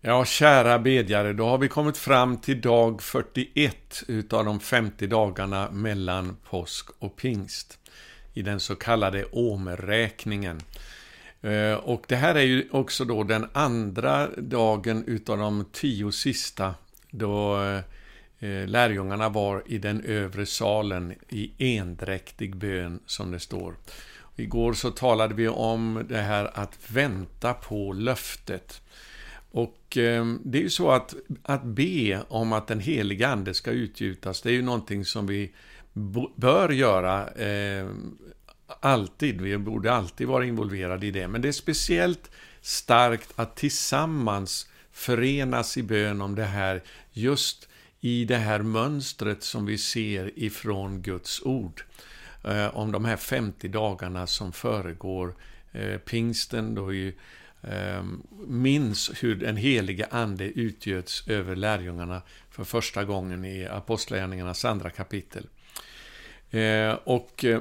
Ja, kära bedjare, då har vi kommit fram till dag 41 utav de 50 dagarna mellan påsk och pingst i den så kallade åmerräkningen. Eh, och det här är ju också då den andra dagen utav de tio sista då eh, lärjungarna var i den övre salen i endräktig bön, som det står. Igår så talade vi om det här att vänta på löftet. Och eh, det är ju så att, att be om att den heliga Ande ska utgjutas, det är ju någonting som vi bör göra eh, alltid. Vi borde alltid vara involverade i det. Men det är speciellt starkt att tillsammans förenas i bön om det här, just i det här mönstret som vi ser ifrån Guds ord. Eh, om de här 50 dagarna som föregår eh, pingsten, då ju Ehm, minns hur den helige Ande utgöts över lärjungarna för första gången i Apostlagärningarnas andra kapitel. Ehm, och eh,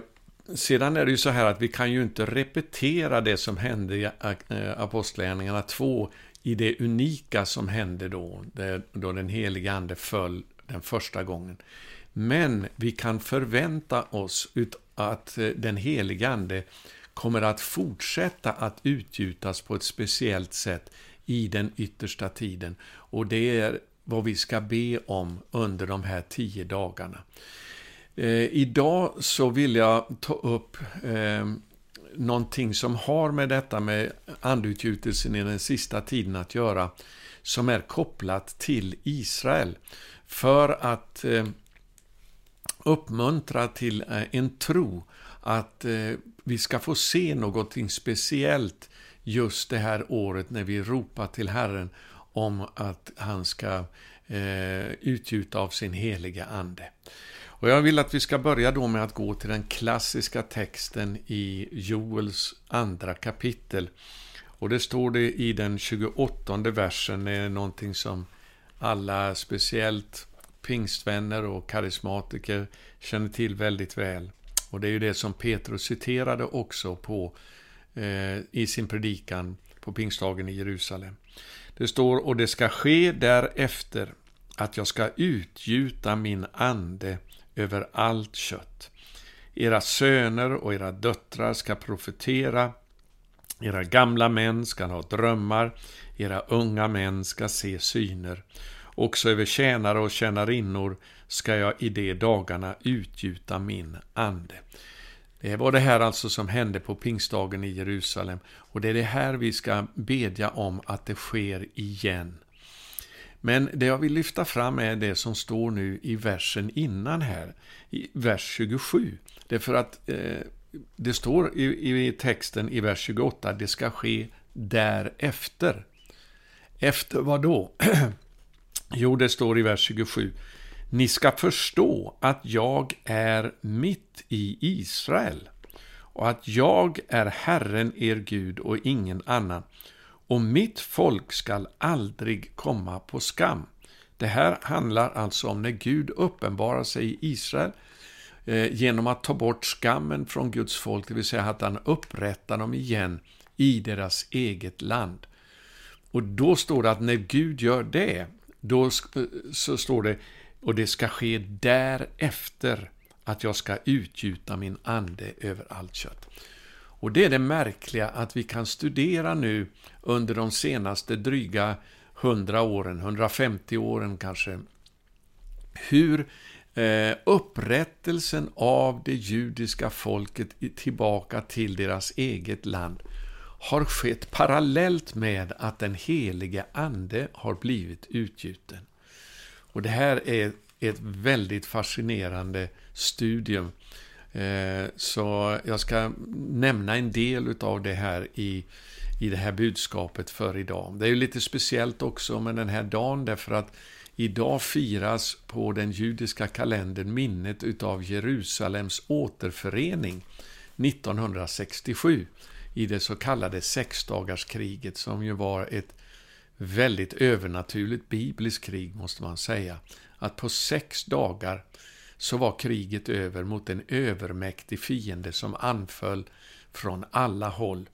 sedan är det ju så här att vi kan ju inte repetera det som hände i eh, Apostlagärningarna 2 i det unika som hände då, då den heliga Ande föll den första gången. Men vi kan förvänta oss att eh, den heliga Ande kommer att fortsätta att utgjutas på ett speciellt sätt i den yttersta tiden. Och det är vad vi ska be om under de här tio dagarna. Eh, idag så vill jag ta upp eh, någonting som har med detta med andutgjutelsen i den sista tiden att göra, som är kopplat till Israel. För att eh, uppmuntra till eh, en tro att eh, vi ska få se någonting speciellt just det här året när vi ropar till Herren om att han ska eh, utgjuta av sin heliga Ande. Och jag vill att vi ska börja då med att gå till den klassiska texten i Joels andra kapitel. Och det står det i den 28 versen, det är någonting som alla, speciellt pingstvänner och karismatiker, känner till väldigt väl. Och det är ju det som Petrus citerade också på, eh, i sin predikan på pingstdagen i Jerusalem. Det står, och det ska ske därefter att jag ska utgjuta min ande över allt kött. Era söner och era döttrar ska profetera, era gamla män ska ha drömmar, era unga män ska se syner. Också över tjänare och tjänarinnor ska jag i de dagarna utgjuta min ande. Det var det här alltså som hände på pingstdagen i Jerusalem. Och det är det här vi ska bedja om att det sker igen. Men det jag vill lyfta fram är det som står nu i versen innan här, i vers 27. Därför att eh, det står i, i texten i vers 28, det ska ske därefter. Efter vad då? jo, det står i vers 27. Ni ska förstå att jag är mitt i Israel och att jag är Herren er Gud och ingen annan och mitt folk skall aldrig komma på skam. Det här handlar alltså om när Gud uppenbarar sig i Israel eh, genom att ta bort skammen från Guds folk, det vill säga att han upprättar dem igen i deras eget land. Och då står det att när Gud gör det, då så står det, och det ska ske därefter att jag ska utgjuta min ande över allt kött. Och det är det märkliga att vi kan studera nu under de senaste dryga 100 åren, 150 åren kanske, hur eh, upprättelsen av det judiska folket tillbaka till deras eget land har skett parallellt med att den helige Ande har blivit utgjuten. Och det här är ett väldigt fascinerande studium eh, så jag ska nämna en del av det här i, i det här budskapet för idag. Det är ju lite speciellt också med den här dagen därför att idag firas på den judiska kalendern minnet utav Jerusalems återförening 1967 i det så kallade sexdagarskriget som ju var ett väldigt övernaturligt bibliskt krig måste man säga. Att på sex dagar så var kriget över mot en övermäktig fiende som anföll från alla håll.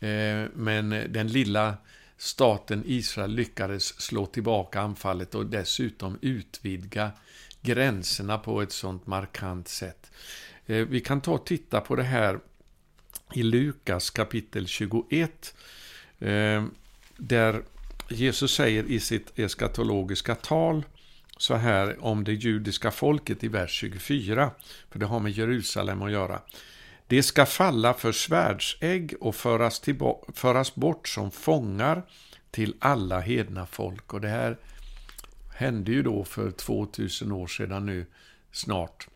Eh, men den lilla staten Israel lyckades slå tillbaka anfallet och dessutom utvidga gränserna på ett sånt markant sätt. Eh, vi kan ta och titta på det här i Lukas kapitel 21, eh, där Jesus säger i sitt eskatologiska tal så här om det judiska folket i vers 24, för det har med Jerusalem att göra. Det ska falla för svärdsägg och föras, föras bort som fångar till alla hedna folk. Och det här hände ju då för 2000 år sedan nu snart,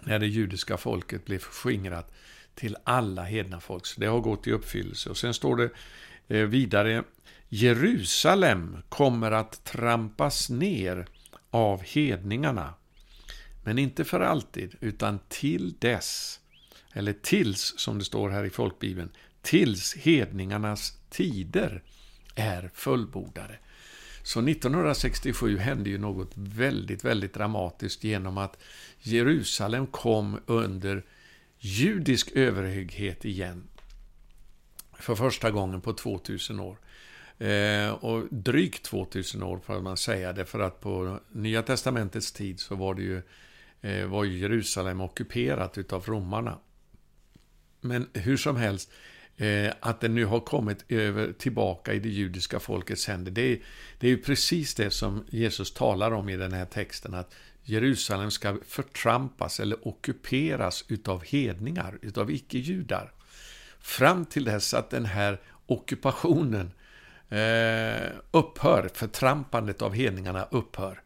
när det judiska folket blev skingrat till alla hedna folk. Så det har gått i uppfyllelse. Och sen står det eh, vidare, Jerusalem kommer att trampas ner av hedningarna. Men inte för alltid, utan till dess, eller tills, som det står här i folkbibeln, tills hedningarnas tider är fullbordade. Så 1967 hände ju något väldigt, väldigt dramatiskt genom att Jerusalem kom under judisk överhöghet igen. För första gången på 2000 år. Eh, och drygt 2000 år får man säga det, för att på Nya Testamentets tid så var det ju eh, var Jerusalem ockuperat utav romarna. Men hur som helst, eh, att det nu har kommit över tillbaka i det judiska folkets händer, det är, det är ju precis det som Jesus talar om i den här texten, att Jerusalem ska förtrampas eller ockuperas utav hedningar, utav icke-judar. Fram till dess att den här ockupationen eh, upphör, förtrampandet av hedningarna upphör.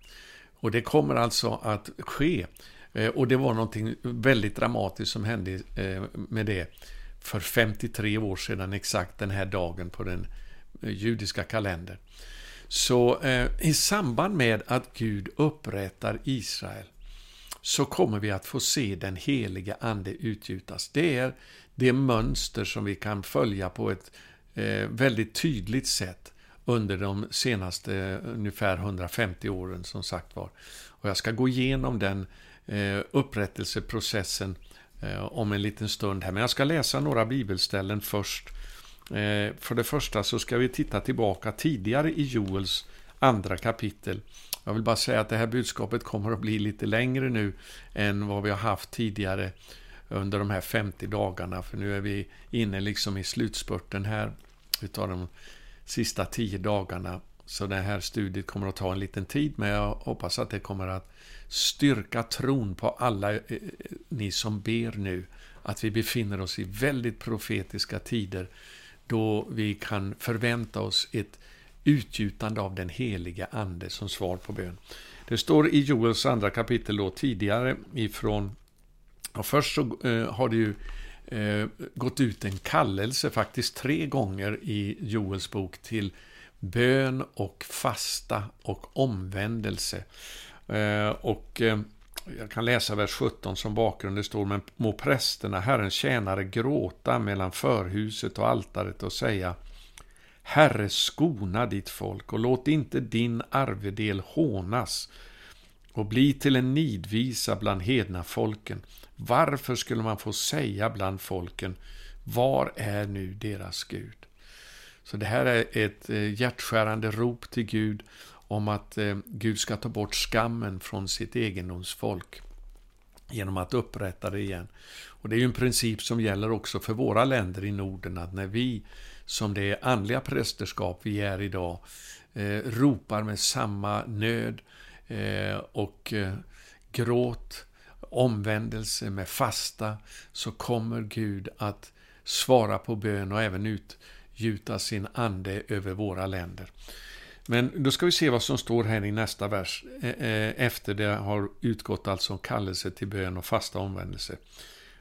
Och det kommer alltså att ske. Eh, och det var någonting väldigt dramatiskt som hände eh, med det för 53 år sedan, exakt den här dagen på den eh, judiska kalendern. Så eh, i samband med att Gud upprättar Israel så kommer vi att få se den heliga Ande utgjutas. Det är det mönster som vi kan följa på ett Eh, väldigt tydligt sätt under de senaste ungefär 150 åren som sagt var. Och jag ska gå igenom den eh, upprättelseprocessen eh, om en liten stund här. Men jag ska läsa några bibelställen först. Eh, för det första så ska vi titta tillbaka tidigare i Joels andra kapitel. Jag vill bara säga att det här budskapet kommer att bli lite längre nu än vad vi har haft tidigare under de här 50 dagarna. För nu är vi inne liksom i slutspurten här utav de sista 10 dagarna. Så det här studiet kommer att ta en liten tid, men jag hoppas att det kommer att styrka tron på alla eh, ni som ber nu. Att vi befinner oss i väldigt profetiska tider då vi kan förvänta oss ett utgjutande av den heliga Ande som svar på bön. Det står i Joels andra kapitel då tidigare ifrån och först så eh, har det ju eh, gått ut en kallelse faktiskt tre gånger i Joels bok till bön och fasta och omvändelse. Eh, och eh, jag kan läsa vers 17 som bakgrund. Det står, men må prästerna, Herrens tjänare, gråta mellan förhuset och altaret och säga Herre, skona ditt folk och låt inte din arvedel hånas och bli till en nidvisa bland hedna folken. Varför skulle man få säga bland folken, var är nu deras Gud? Så det här är ett eh, hjärtskärande rop till Gud om att eh, Gud ska ta bort skammen från sitt egendomsfolk genom att upprätta det igen. Och Det är ju en princip som gäller också för våra länder i Norden, att när vi, som det andliga prästerskap vi är idag, eh, ropar med samma nöd eh, Eh, och eh, gråt, omvändelse, med fasta, så kommer Gud att svara på bön och även utgjuta sin ande över våra länder. Men då ska vi se vad som står här i nästa vers, eh, efter det har utgått alltså kallelse till bön och fasta omvändelse.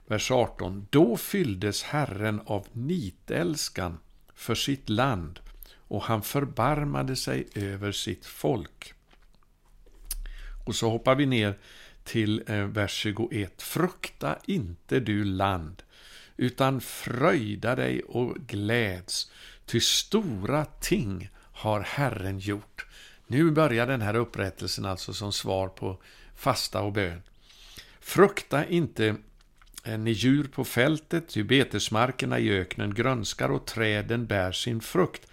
Vers 18. Då fylldes Herren av nitälskan för sitt land och han förbarmade sig över sitt folk. Och så hoppar vi ner till eh, vers 21. Frukta inte du land, utan fröjda dig och gläds, ty stora ting har Herren gjort. Nu börjar den här upprättelsen alltså som svar på fasta och bön. Frukta inte eh, ni djur på fältet, ty betesmarkerna i öknen grönskar och träden bär sin frukt.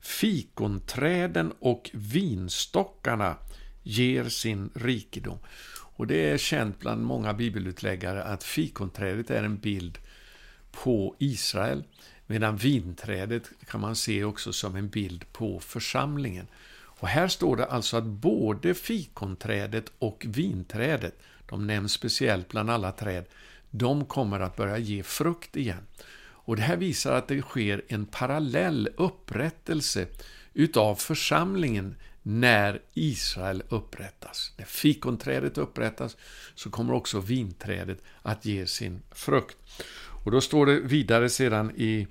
Fikonträden och vinstockarna ger sin rikedom. Och det är känt bland många bibelutläggare att fikonträdet är en bild på Israel, medan vinträdet kan man se också som en bild på församlingen. Och här står det alltså att både fikonträdet och vinträdet, de nämns speciellt bland alla träd, de kommer att börja ge frukt igen. Och Det här visar att det sker en parallell upprättelse utav församlingen när Israel upprättas. När fikonträdet upprättas så kommer också vinträdet att ge sin frukt. Och då står det vidare sedan i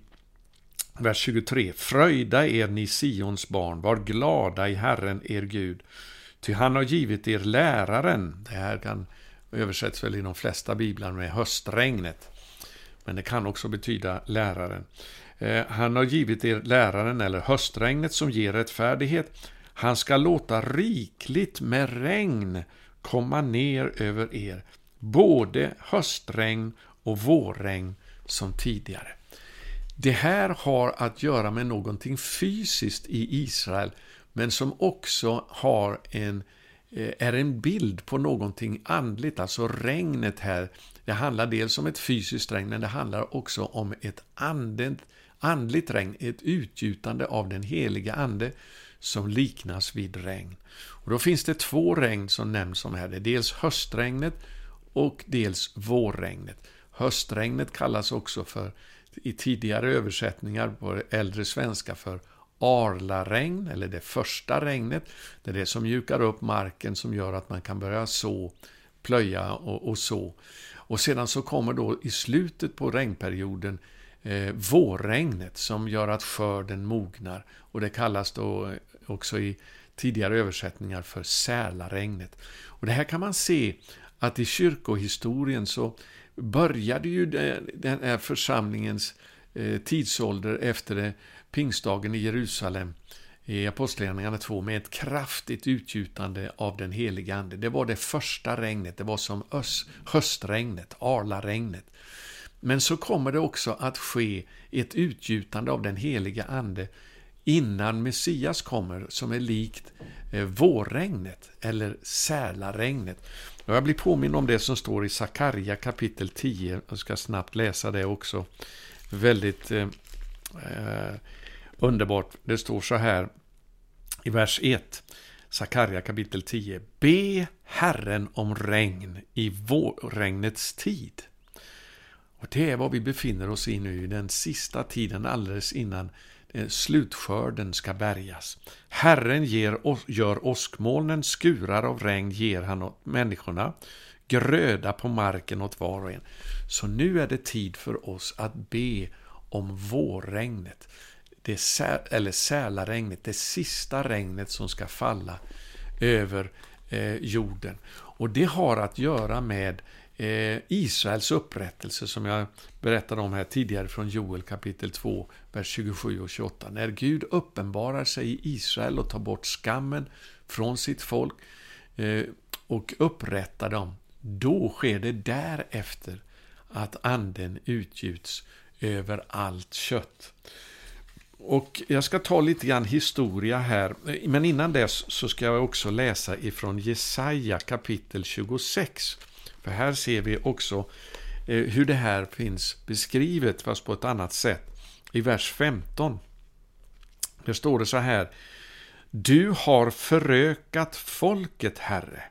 vers 23. Fröjda er ni Sions barn, var glada i Herren er Gud. Ty han har givit er läraren. Det här kan översätts väl i de flesta biblar med höstregnet. Men det kan också betyda läraren. Eh, han har givit er läraren eller höstregnet som ger rättfärdighet. Han ska låta rikligt med regn komma ner över er, både höstregn och vårregn som tidigare. Det här har att göra med någonting fysiskt i Israel, men som också har en, eh, är en bild på någonting andligt, alltså regnet här. Det handlar dels om ett fysiskt regn, men det handlar också om ett andligt, andligt regn, ett utgjutande av den heliga Ande som liknas vid regn. Och Då finns det två regn som nämns om här. Det är dels höstregnet och dels vårregnet. Höstregnet kallas också för, i tidigare översättningar på äldre svenska, för arlaregn, eller det första regnet. Det är det som mjukar upp marken som gör att man kan börja så, plöja och, och så. Och sedan så kommer då i slutet på regnperioden eh, vårregnet som gör att skörden mognar. Och det kallas då eh, också i tidigare översättningar för Sälaregnet. Och det här kan man se att i kyrkohistorien så började ju den här församlingens eh, tidsålder efter pingstdagen i Jerusalem i Apostlagärningarna 2 med ett kraftigt utgjutande av den heliga Ande. Det var det första regnet, det var som höstregnet, arlaregnet. Men så kommer det också att ske ett utgjutande av den heliga Ande innan Messias kommer, som är likt eh, vårregnet eller sälaregnet. Och jag blir påminn om det som står i Sakarja kapitel 10. Jag ska snabbt läsa det också. Väldigt eh, eh underbart. Det står så här i vers 1. Sakarja kapitel 10. Be Herren om regn i vårregnets tid. Och Det är vad vi befinner oss i nu, den sista tiden alldeles innan Eh, slutskörden ska bärgas. Herren ger, gör åskmolnen, skurar av regn ger han åt människorna, gröda på marken åt var och en. Så nu är det tid för oss att be om vårregnet, det sä, eller sälaregnet, det sista regnet som ska falla över eh, jorden. Och det har att göra med Eh, Eh, Israels upprättelse som jag berättade om här tidigare från Joel kapitel 2, vers 27 och 28. När Gud uppenbarar sig i Israel och tar bort skammen från sitt folk eh, och upprättar dem, då sker det därefter att anden utgjuts över allt kött. Och Jag ska ta lite grann historia här, men innan dess så ska jag också läsa ifrån Jesaja kapitel 26. För här ser vi också eh, hur det här finns beskrivet, fast på ett annat sätt. I vers 15. Där står det så här. Du har förökat folket, Herre.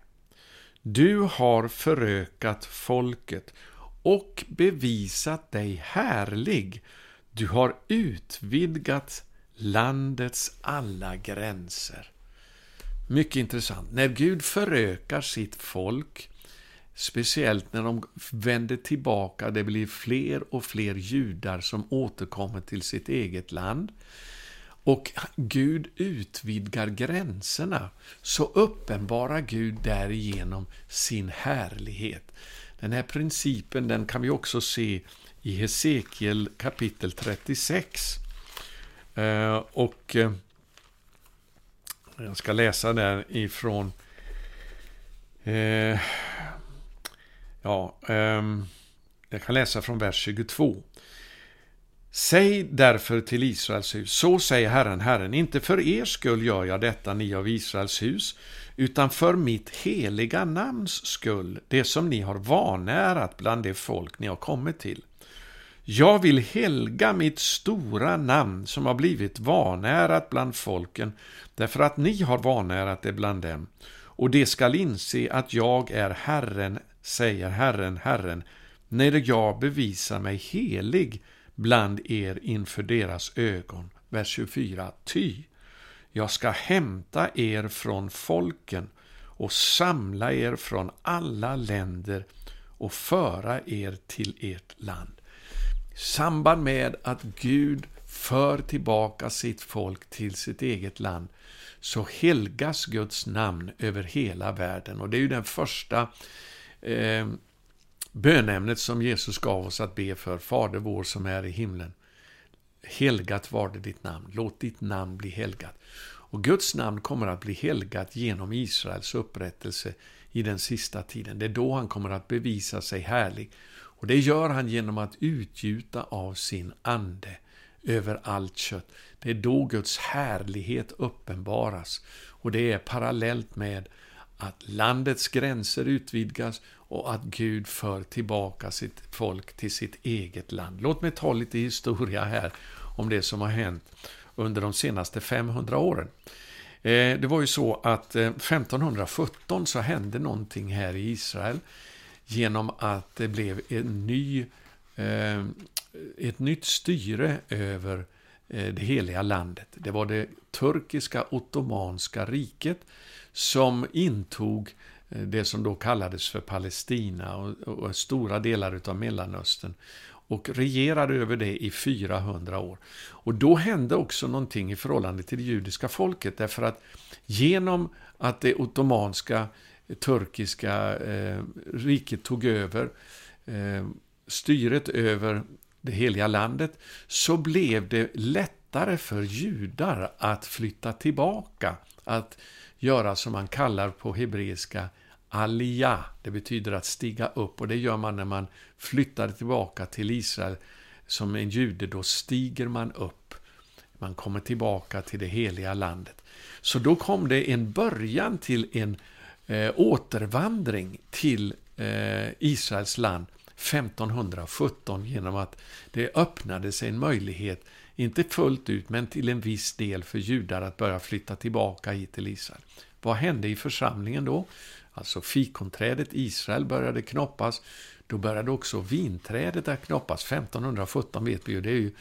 Du har förökat folket och bevisat dig härlig. Du har utvidgat landets alla gränser. Mycket intressant. När Gud förökar sitt folk Speciellt när de vänder tillbaka, det blir fler och fler judar som återkommer till sitt eget land. Och Gud utvidgar gränserna, så uppenbarar Gud därigenom sin härlighet. Den här principen den kan vi också se i Hesekiel kapitel 36. Eh, och eh, jag ska läsa där ifrån eh, Ja, um, jag kan läsa från vers 22. Säg därför till Israels hus, så säger Herren, Herren, inte för er skull gör jag detta, ni av Israels hus, utan för mitt heliga namns skull, det som ni har vanärat bland det folk ni har kommit till. Jag vill helga mitt stora namn som har blivit vanärat bland folken, därför att ni har vanärat det bland dem. Och det skall inse att jag är Herren, säger Herren, Herren, när jag bevisar mig helig bland er inför deras ögon. Vers 24. Ty, jag ska hämta er från folken och samla er från alla länder och föra er till ert land. I samband med att Gud för tillbaka sitt folk till sitt eget land så helgas Guds namn över hela världen. Och det är ju den första eh, bönämnet som Jesus gav oss att be för, Fader vår som är i himlen. Helgat var det ditt namn, låt ditt namn bli helgat. Och Guds namn kommer att bli helgat genom Israels upprättelse i den sista tiden. Det är då han kommer att bevisa sig härlig. Och det gör han genom att utgjuta av sin ande över allt kött. Det är då Guds härlighet uppenbaras. Och det är parallellt med att landets gränser utvidgas och att Gud för tillbaka sitt folk till sitt eget land. Låt mig ta lite historia här om det som har hänt under de senaste 500 åren. Eh, det var ju så att eh, 1517 så hände någonting här i Israel genom att det blev en ny, eh, ett nytt styre över det heliga landet. Det var det turkiska ottomanska riket som intog eh, det som då kallades för Palestina och, och stora delar av Mellanöstern och regerade över det i 400 år. Och då hände också någonting i förhållande till det judiska folket, därför att genom att det ottomanska, eh, turkiska eh, riket tog över eh, styret över det heliga landet, så blev det lättare för judar att flytta tillbaka, att göra som man kallar på hebreiska Aliyah. Det betyder att stiga upp och det gör man när man flyttar tillbaka till Israel som en jude. Då stiger man upp. Man kommer tillbaka till det heliga landet. Så då kom det en början till en eh, återvandring till eh, Israels land 1517 genom att det öppnade sig en möjlighet, inte fullt ut, men till en viss del för judar att börja flytta tillbaka hit till Israel. Vad hände i församlingen då? Alltså fikonträdet Israel började knoppas. Då började också vinträdet att knoppas. 1517 vet vi ju, det är ju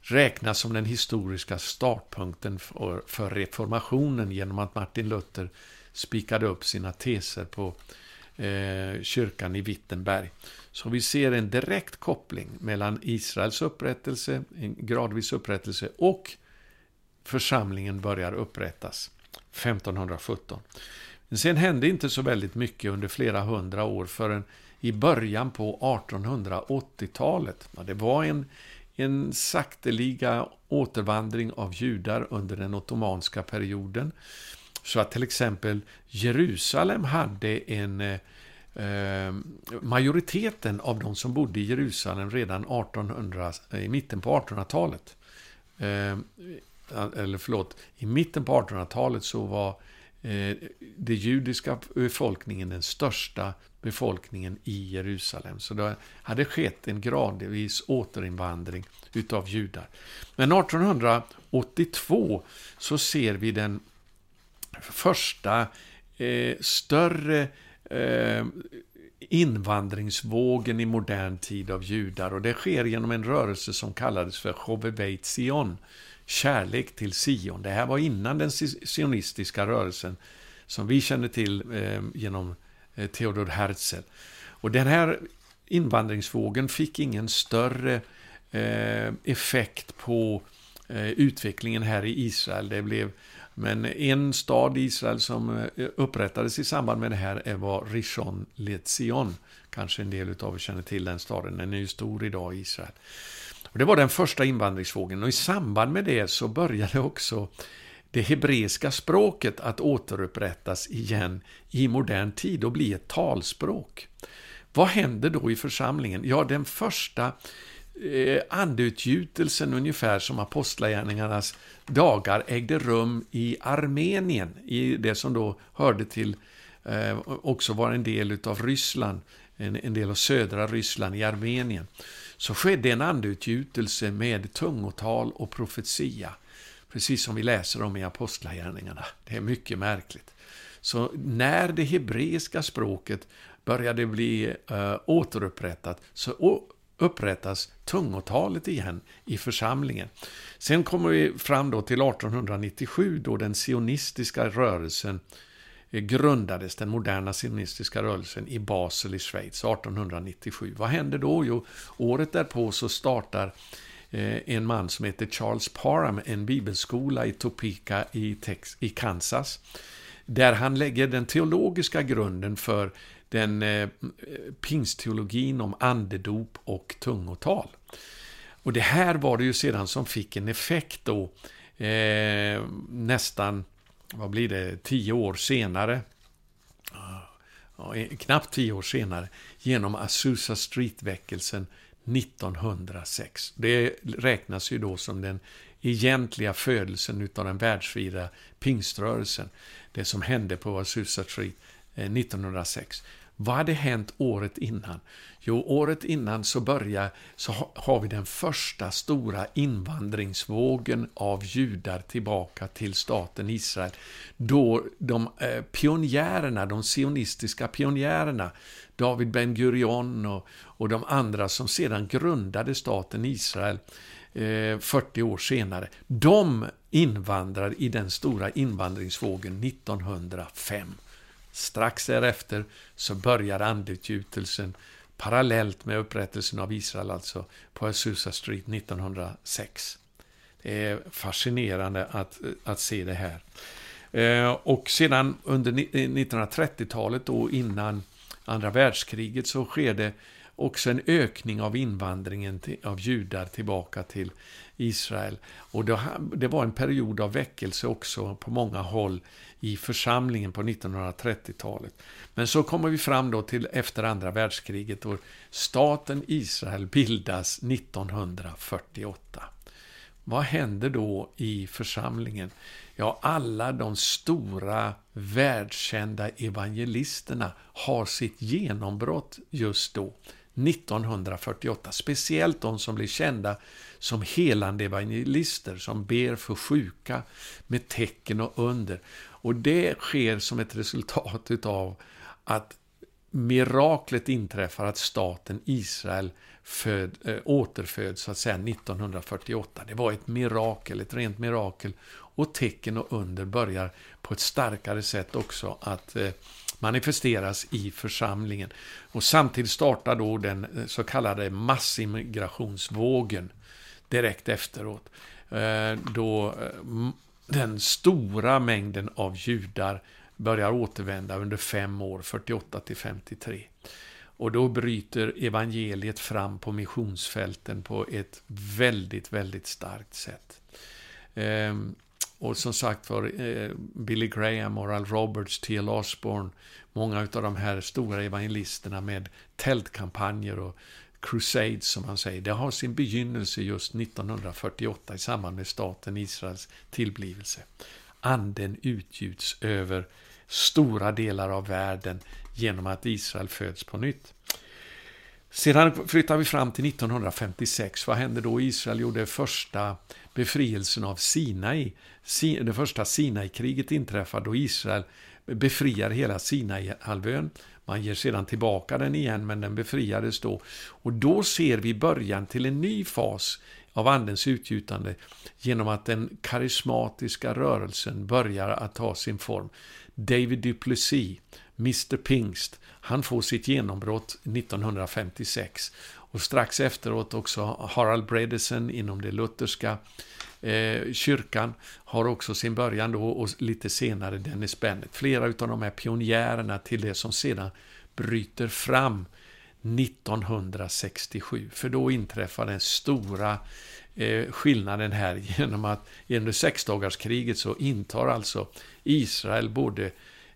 räknas som den historiska startpunkten för, för reformationen genom att Martin Luther spikade upp sina teser på eh, kyrkan i Wittenberg. Så vi ser en direkt koppling mellan Israels upprättelse, en gradvis upprättelse, och församlingen börjar upprättas 1517. Men sen hände inte så väldigt mycket under flera hundra år förrän i början på 1880-talet. Ja, det var en, en sakteliga återvandring av judar under den ottomanska perioden. Så att till exempel Jerusalem hade en eh, eh, majoriteten av de som bodde i Jerusalem redan 1800, eh, i mitten på 1800-talet. Eh, eller förlåt, i mitten på 1800-talet så var Eh, den judiska befolkningen den största befolkningen i Jerusalem. Så det hade skett en gradvis återinvandring utav judar. Men 1882 så ser vi den första eh, större eh, invandringsvågen i modern tid av judar och det sker genom en rörelse som kallades för Chobebeit Sion, kärlek till Sion. Det här var innan den sionistiska rörelsen som vi känner till eh, genom eh, Theodor Herzl. Och den här invandringsvågen fick ingen större eh, effekt på eh, utvecklingen här i Israel. Det blev men en stad i Israel som eh, upprättades i samband med det här var Rishon LeZion. Kanske en del av er känner till den staden, den är ju stor idag i Israel. Och det var den första invandringsvågen och i samband med det så började också det hebreiska språket att återupprättas igen i modern tid och bli ett talspråk. Vad händer då i församlingen? Ja, den första Eh, andeutgjutelsen ungefär som apostlagärningarnas dagar ägde rum i Armenien, i det som då hörde till, eh, också var en del av Ryssland, en, del av södra Ryssland i Armenien, så skedde en andeutgjutelse med tungotal och profetia. Precis som vi läser om i Apostlagärningarna. Det är mycket märkligt. Så när det hebreiska språket började bli eh, återupprättat så upprättas tungotalet igen i församlingen. Sen kommer vi fram då till 1897 då den sionistiska rörelsen eh, grundades, den moderna sionistiska rörelsen i Basel i Schweiz 1897. Vad hände då? Jo, året därpå så startar eh, en man som heter Charles Parham en bibelskola i Topeka i, Tex i Kansas. Där han lägger den teologiska grunden för den eh, pingstteologin om andedop och tungotal. Och det här var det ju sedan som fick en effekt då eh, nästan, vad blir det, tio år senare. Ja, eh, knappt tio år senare, genom Azusa Street-väckelsen 1906. Det räknas ju då som den egentliga födelsen av den världsvida pingströrelsen. Det som hände på Azusa Street Eh, 1906. Vad hade hänt året innan? Jo, året innan så börjar, så har vi den första stora invandringsvågen av judar tillbaka till staten Israel. Då de eh, pionjärerna, de sionistiska pionjärerna, David Ben Gurion och, och de andra som sedan grundade staten Israel eh, 40 år senare, de invandrar i den stora invandringsvågen 1905. Strax därefter så börjar andeutgjutelsen parallellt med upprättelsen av Israel, alltså på Azusa Street 1906. Det är fascinerande att, att se det här. Eh, och sedan under 1930-talet, eh, då innan andra världskriget, så sker det också en ökning av invandringen av judar tillbaka till Israel. Och det var en period av väckelse också på många håll i församlingen på 1930-talet. Men så kommer vi fram då till efter andra världskriget då staten Israel bildas 1948. Vad händer då i församlingen? Ja, alla de stora världskända evangelisterna har sitt genombrott just då. 1948. Speciellt de som blir kända som helande evangelister som ber för sjuka med tecken och under. Och det sker som ett resultat utav att miraklet inträffar att staten Israel föd, äh, återföds så att säga 1948. Det var ett mirakel, ett rent mirakel. Och tecken och under börjar på ett starkare sätt också att äh, manifesteras i församlingen. Och samtidigt startar då den eh, så kallade massimmigrationsvågen direkt efteråt. Då den stora mängden av judar börjar återvända under fem år, 48 till 53. Och då bryter evangeliet fram på missionsfälten på ett väldigt, väldigt starkt sätt. Ehm, och som sagt var, eh, Billy Graham, Oral Roberts, T.L. Osborne, många av de här stora evangelisterna med tältkampanjer och crusades som man säger, det har sin begynnelse just 1948 i samband med staten Israels tillblivelse. Anden utgjuts över stora delar av världen genom att Israel föds på nytt. Sedan flyttar vi fram till 1956. Vad hände då? Israel gjorde första befrielsen av Sinai. Det första Sinai-kriget inträffade då Israel befriar hela Sinai-halvön. Man ger sedan tillbaka den igen, men den befriades då. Och då ser vi början till en ny fas av Andens utgjutande genom att den karismatiska rörelsen börjar att ta sin form. David Duplessis, Mr Pingst, han får sitt genombrott 1956. Och strax efteråt också Harald Bredesen inom det lutherska eh, kyrkan har också sin början då och lite senare Dennis Bennett. Flera av de här pionjärerna till det som sedan bryter fram 1967. För då inträffar den stora eh, skillnaden här genom att under sexdagarskriget så intar alltså Israel både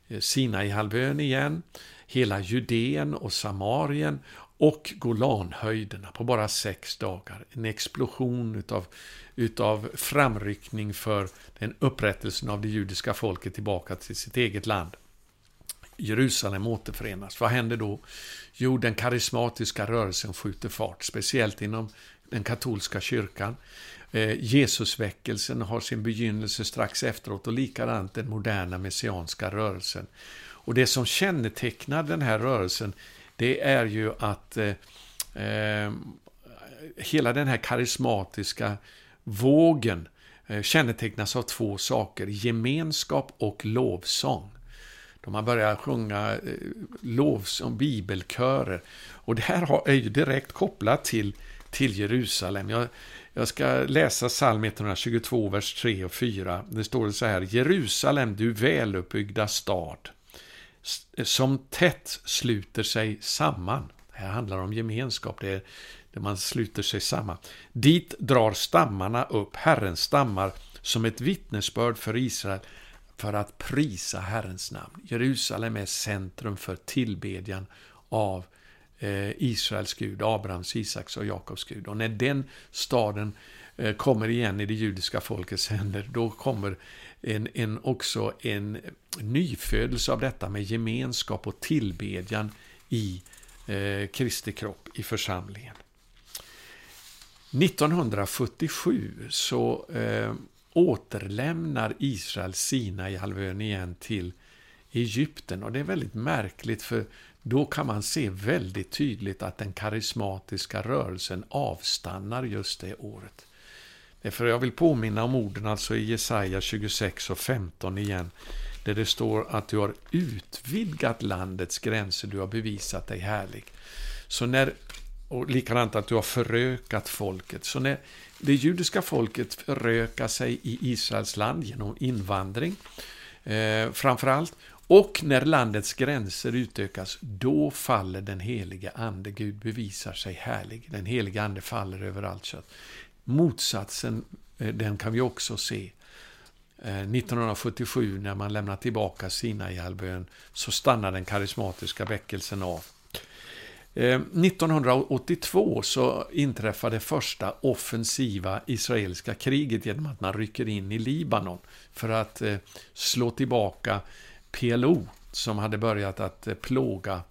eh, Sinaihalvön igen, hela Judeen och Samarien och Golanhöjderna på bara sex dagar. En explosion utav, utav framryckning för den upprättelsen av det judiska folket tillbaka till sitt eget land. Jerusalem återförenas. Vad händer då? Jo, den karismatiska rörelsen skjuter fart, speciellt inom den katolska kyrkan. Eh, Jesusväckelsen har sin begynnelse strax efteråt och likadant den moderna messianska rörelsen. Och det som kännetecknar den här rörelsen, det är ju att eh, eh, hela den här karismatiska vågen eh, kännetecknas av två saker, gemenskap och lovsång. De har börjat sjunga eh, lovsång, bibelkörer. Och det här är ju direkt kopplat till, till Jerusalem. Jag, jag ska läsa psalm 122, vers 3 och 4. Det står så här, Jerusalem, du väluppbyggda stad, som tätt sluter sig samman. Det här handlar om gemenskap, det är där man sluter sig samman. Dit drar stammarna upp, Herrens stammar, som ett vittnesbörd för Israel för att prisa Herrens namn. Jerusalem är centrum för tillbedjan av eh, Israels Gud, Abrahams, Isaks och Jakobs Gud. Och när den staden eh, kommer igen i det judiska folkets händer, då kommer en, en, också en nyfödelse av detta med gemenskap och tillbedjan i eh, Kristi kropp, i församlingen. 1977 så eh, återlämnar Israel Sinai-halvön igen till Egypten. Och det är väldigt märkligt för då kan man se väldigt tydligt att den karismatiska rörelsen avstannar just det året. Därför jag vill påminna om orden alltså i Jesaja 26 och 15 igen. Där det står att du har utvidgat landets gränser, du har bevisat dig härlig. Så när, och likadant att du har förökat folket. Så när det judiska folket förökar sig i Israels land genom invandring, eh, framförallt, och när landets gränser utökas, då faller den helige Ande. Gud bevisar sig härlig. Den helige Ande faller över allt kött. Motsatsen, eh, den kan vi också se. Eh, 1977 när man lämnar tillbaka Sinaihalvön så stannar den karismatiska väckelsen av. Eh, 1982 så inträffar det första offensiva israeliska kriget genom att man rycker in i Libanon för att eh, slå tillbaka PLO som hade börjat att plåga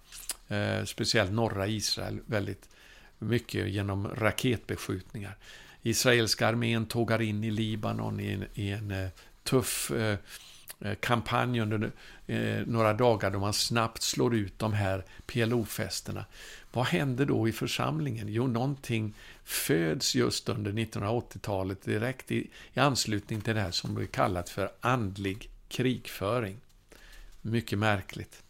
speciellt norra Israel väldigt mycket genom raketbeskjutningar. Israeliska armén tågar in i Libanon i en, i en tuff eh, eh, kampanj under eh, några dagar då man snabbt slår ut de här PLO-festerna. Vad händer då i församlingen? Jo, någonting föds just under 1980-talet direkt i, i anslutning till det här som blir kallat för andlig krigföring. Mycket märkligt.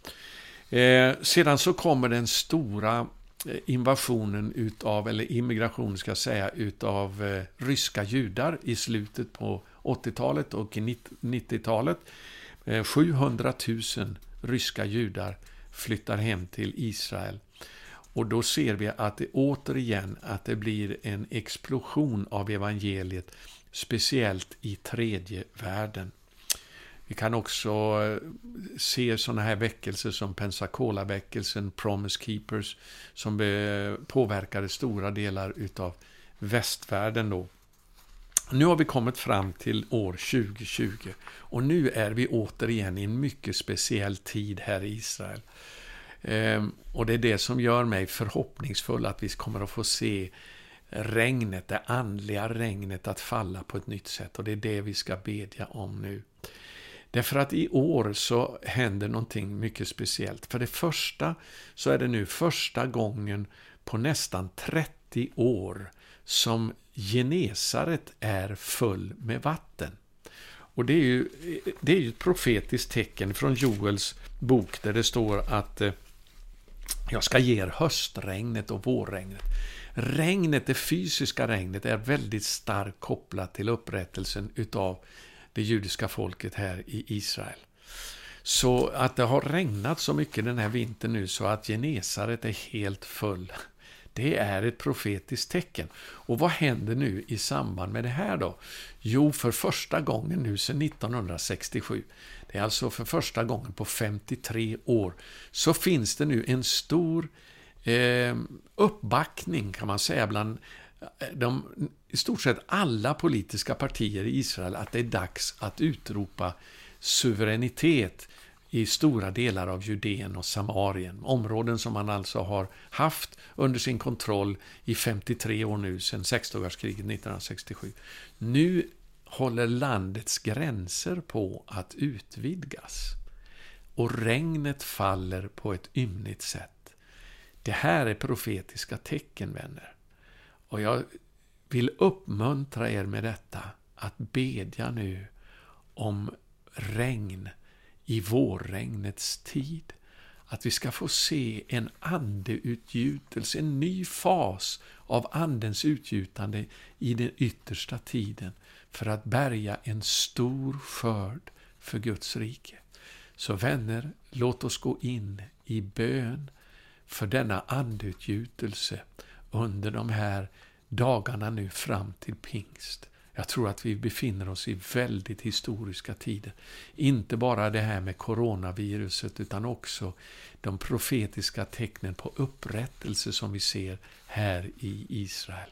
Eh, sedan så kommer den stora eh, invasionen utav, eller immigration ska jag säga, utav eh, ryska judar i slutet på 80-talet och 90-talet. 700 000 ryska judar flyttar hem till Israel. Och då ser vi att det återigen att det blir en explosion av evangeliet, speciellt i tredje världen. Vi kan också eh, se sådana här väckelser som Pensacola-väckelsen, Promise Keepers, som påverkade stora delar utav västvärlden då. Nu har vi kommit fram till år 2020 och nu är vi återigen i en mycket speciell tid här i Israel. Ehm, och det är det som gör mig förhoppningsfull att vi kommer att få se regnet, det andliga regnet att falla på ett nytt sätt och det är det vi ska bedja om nu. Därför att i år så händer någonting mycket speciellt. För det första så är det nu första gången på nästan 30 år som Genesaret är full med vatten. Och det är ju, det är ju ett profetiskt tecken från Joels bok där det står att eh, jag ska ge er höstregnet och vårregnet. Regnet, det fysiska regnet, är väldigt starkt kopplat till upprättelsen utav det judiska folket här i Israel. Så att det har regnat så mycket den här vintern nu så att Genesaret är helt full. Det är ett profetiskt tecken. Och vad händer nu i samband med det här då? Jo, för första gången nu sedan 1967, det är alltså för första gången på 53 år, så finns det nu en stor eh, uppbackning kan man säga bland eh, de, i stort sett alla politiska partier i Israel att det är dags att utropa suveränitet i stora delar av Judeen och Samarien. Områden som man alltså har haft under sin kontroll i 53 år nu, sedan sexdagarskriget 1967. Nu håller landets gränser på att utvidgas. Och regnet faller på ett ymnigt sätt. Det här är profetiska tecken, vänner. Och jag vill uppmuntra er med detta, att bedja nu om regn i vårregnets tid. Att vi ska få se en andeutgjutelse, en ny fas av andens utgjutande i den yttersta tiden för att bärga en stor skörd för Guds rike. Så vänner, låt oss gå in i bön för denna andeutgjutelse under de här dagarna nu fram till pingst. Jag tror att vi befinner oss i väldigt historiska tider. Inte bara det här med coronaviruset utan också de profetiska tecknen på upprättelse som vi ser här i Israel.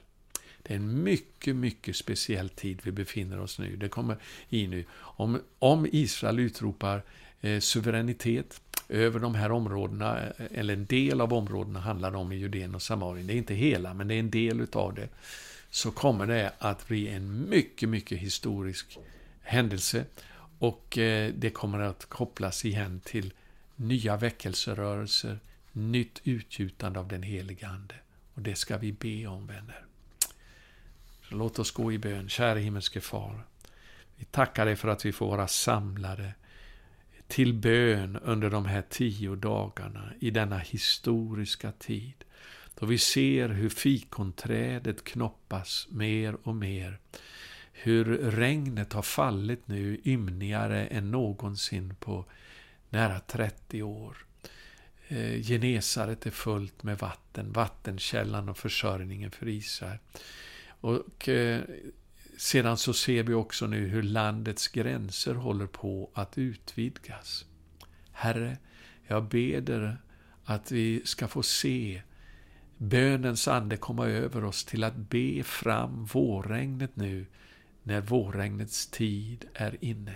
Det är en mycket, mycket speciell tid vi befinner oss nu. Det kommer i nu. Om, om Israel utropar eh, suveränitet över de här områdena, eh, eller en del av områdena handlar det om i Judeen och Samarien. Det är inte hela, men det är en del utav det så kommer det att bli en mycket, mycket historisk händelse. Och eh, det kommer att kopplas igen till nya väckelserörelser, nytt utgjutande av den heliga Ande. Och det ska vi be om, vänner. Så låt oss gå i bön. Kära himmelske Far. Vi tackar dig för att vi får vara samlade till bön under de här tio dagarna i denna historiska tid. Då vi ser hur fikonträdet knoppas mer och mer. Hur regnet har fallit nu ymnigare än någonsin på nära 30 år. Eh, genesaret är fullt med vatten, vattenkällan och försörjningen för Israel. Och eh, sedan så ser vi också nu hur landets gränser håller på att utvidgas. Herre, jag ber dig att vi ska få se bönens ande komma över oss till att be fram vårregnet nu, när vårregnets tid är inne.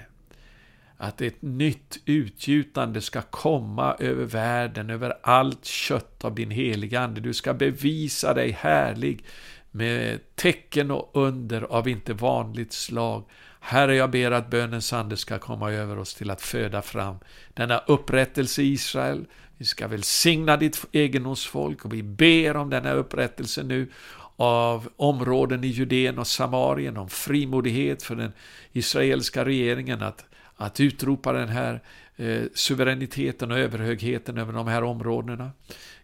Att ett nytt utgjutande ska komma över världen, över allt kött av din heliga Ande. Du ska bevisa dig härlig med tecken och under av inte vanligt slag. Herre, jag ber att bönens ande ska komma över oss till att föda fram denna upprättelse i Israel, vi ska välsigna ditt egendomsfolk och vi ber om denna upprättelse nu av områden i Judeen och Samarien, om frimodighet för den israeliska regeringen att, att utropa den här eh, suveräniteten och överhögheten över de här områdena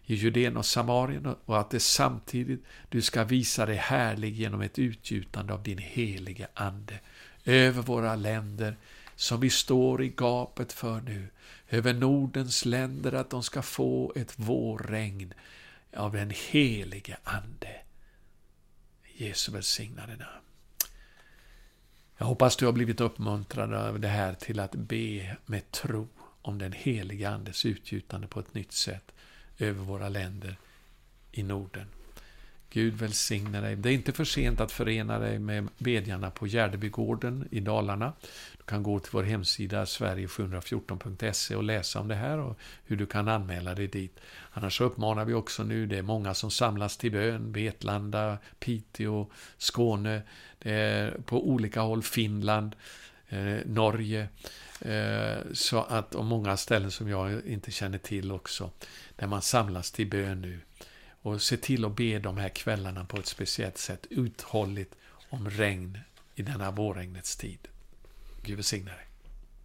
i Judeen och Samarien och att det samtidigt du ska visa dig härlig genom ett utgjutande av din helige Ande över våra länder som vi står i gapet för nu över Nordens länder att de ska få ett vårregn av den helige Ande. Jesu välsignade namn. Jag hoppas du har blivit uppmuntrad av det här till att be med tro om den helige Andes utgjutande på ett nytt sätt över våra länder i Norden. Gud välsigne dig. Det är inte för sent att förena dig med bedjarna på Gärdebygården i Dalarna Du kan gå till vår hemsida sverige714.se och läsa om det här och hur du kan anmäla dig dit. Annars uppmanar vi också nu, det är många som samlas till bön, Vetlanda, Piteå, Skåne, det är på olika håll, Finland, eh, Norge, eh, så att, och många ställen som jag inte känner till också, där man samlas till bön nu. Och se till att be de här kvällarna på ett speciellt sätt, uthålligt om regn i denna vårregnets tid. Gud välsigne dig.